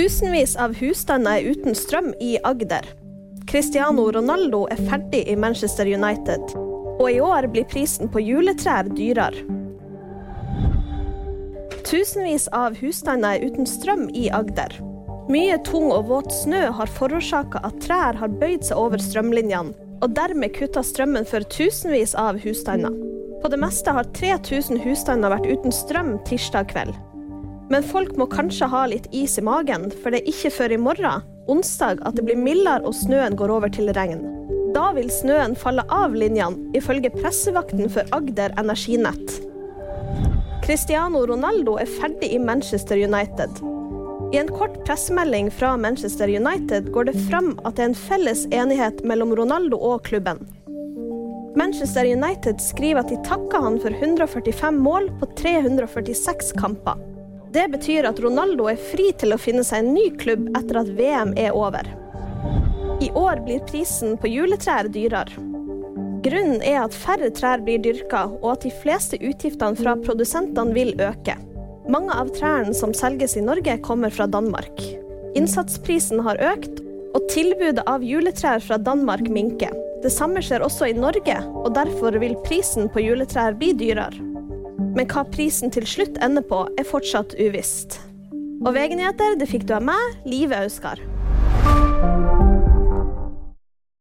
Tusenvis av husstander er uten strøm i Agder. Cristiano Ronaldo er ferdig i Manchester United. Og i år blir prisen på juletrær dyrere. Tusenvis av husstander er uten strøm i Agder. Mye tung og våt snø har forårsaka at trær har bøyd seg over strømlinjene, og dermed kutta strømmen for tusenvis av husstander. På det meste har 3000 husstander vært uten strøm tirsdag kveld. Men folk må kanskje ha litt is i magen, for det er ikke før i morgen, onsdag, at det blir mildere og snøen går over til regn. Da vil snøen falle av linjene, ifølge pressevakten for Agder Energinett. Cristiano Ronaldo er ferdig i Manchester United. I en kort pressemelding fra Manchester United går det fram at det er en felles enighet mellom Ronaldo og klubben. Manchester United skriver at de takker han for 145 mål på 346 kamper. Det betyr at Ronaldo er fri til å finne seg en ny klubb etter at VM er over. I år blir prisen på juletrær dyrere. Grunnen er at færre trær blir dyrka, og at de fleste utgiftene fra produsentene vil øke. Mange av trærne som selges i Norge, kommer fra Danmark. Innsatsprisen har økt, og tilbudet av juletrær fra Danmark minker. Det samme skjer også i Norge, og derfor vil prisen på juletrær bli dyrere. Men hva prisen til slutt ender på, er fortsatt uvisst. Og VG-nyheter det fikk du av meg, Live Auskar.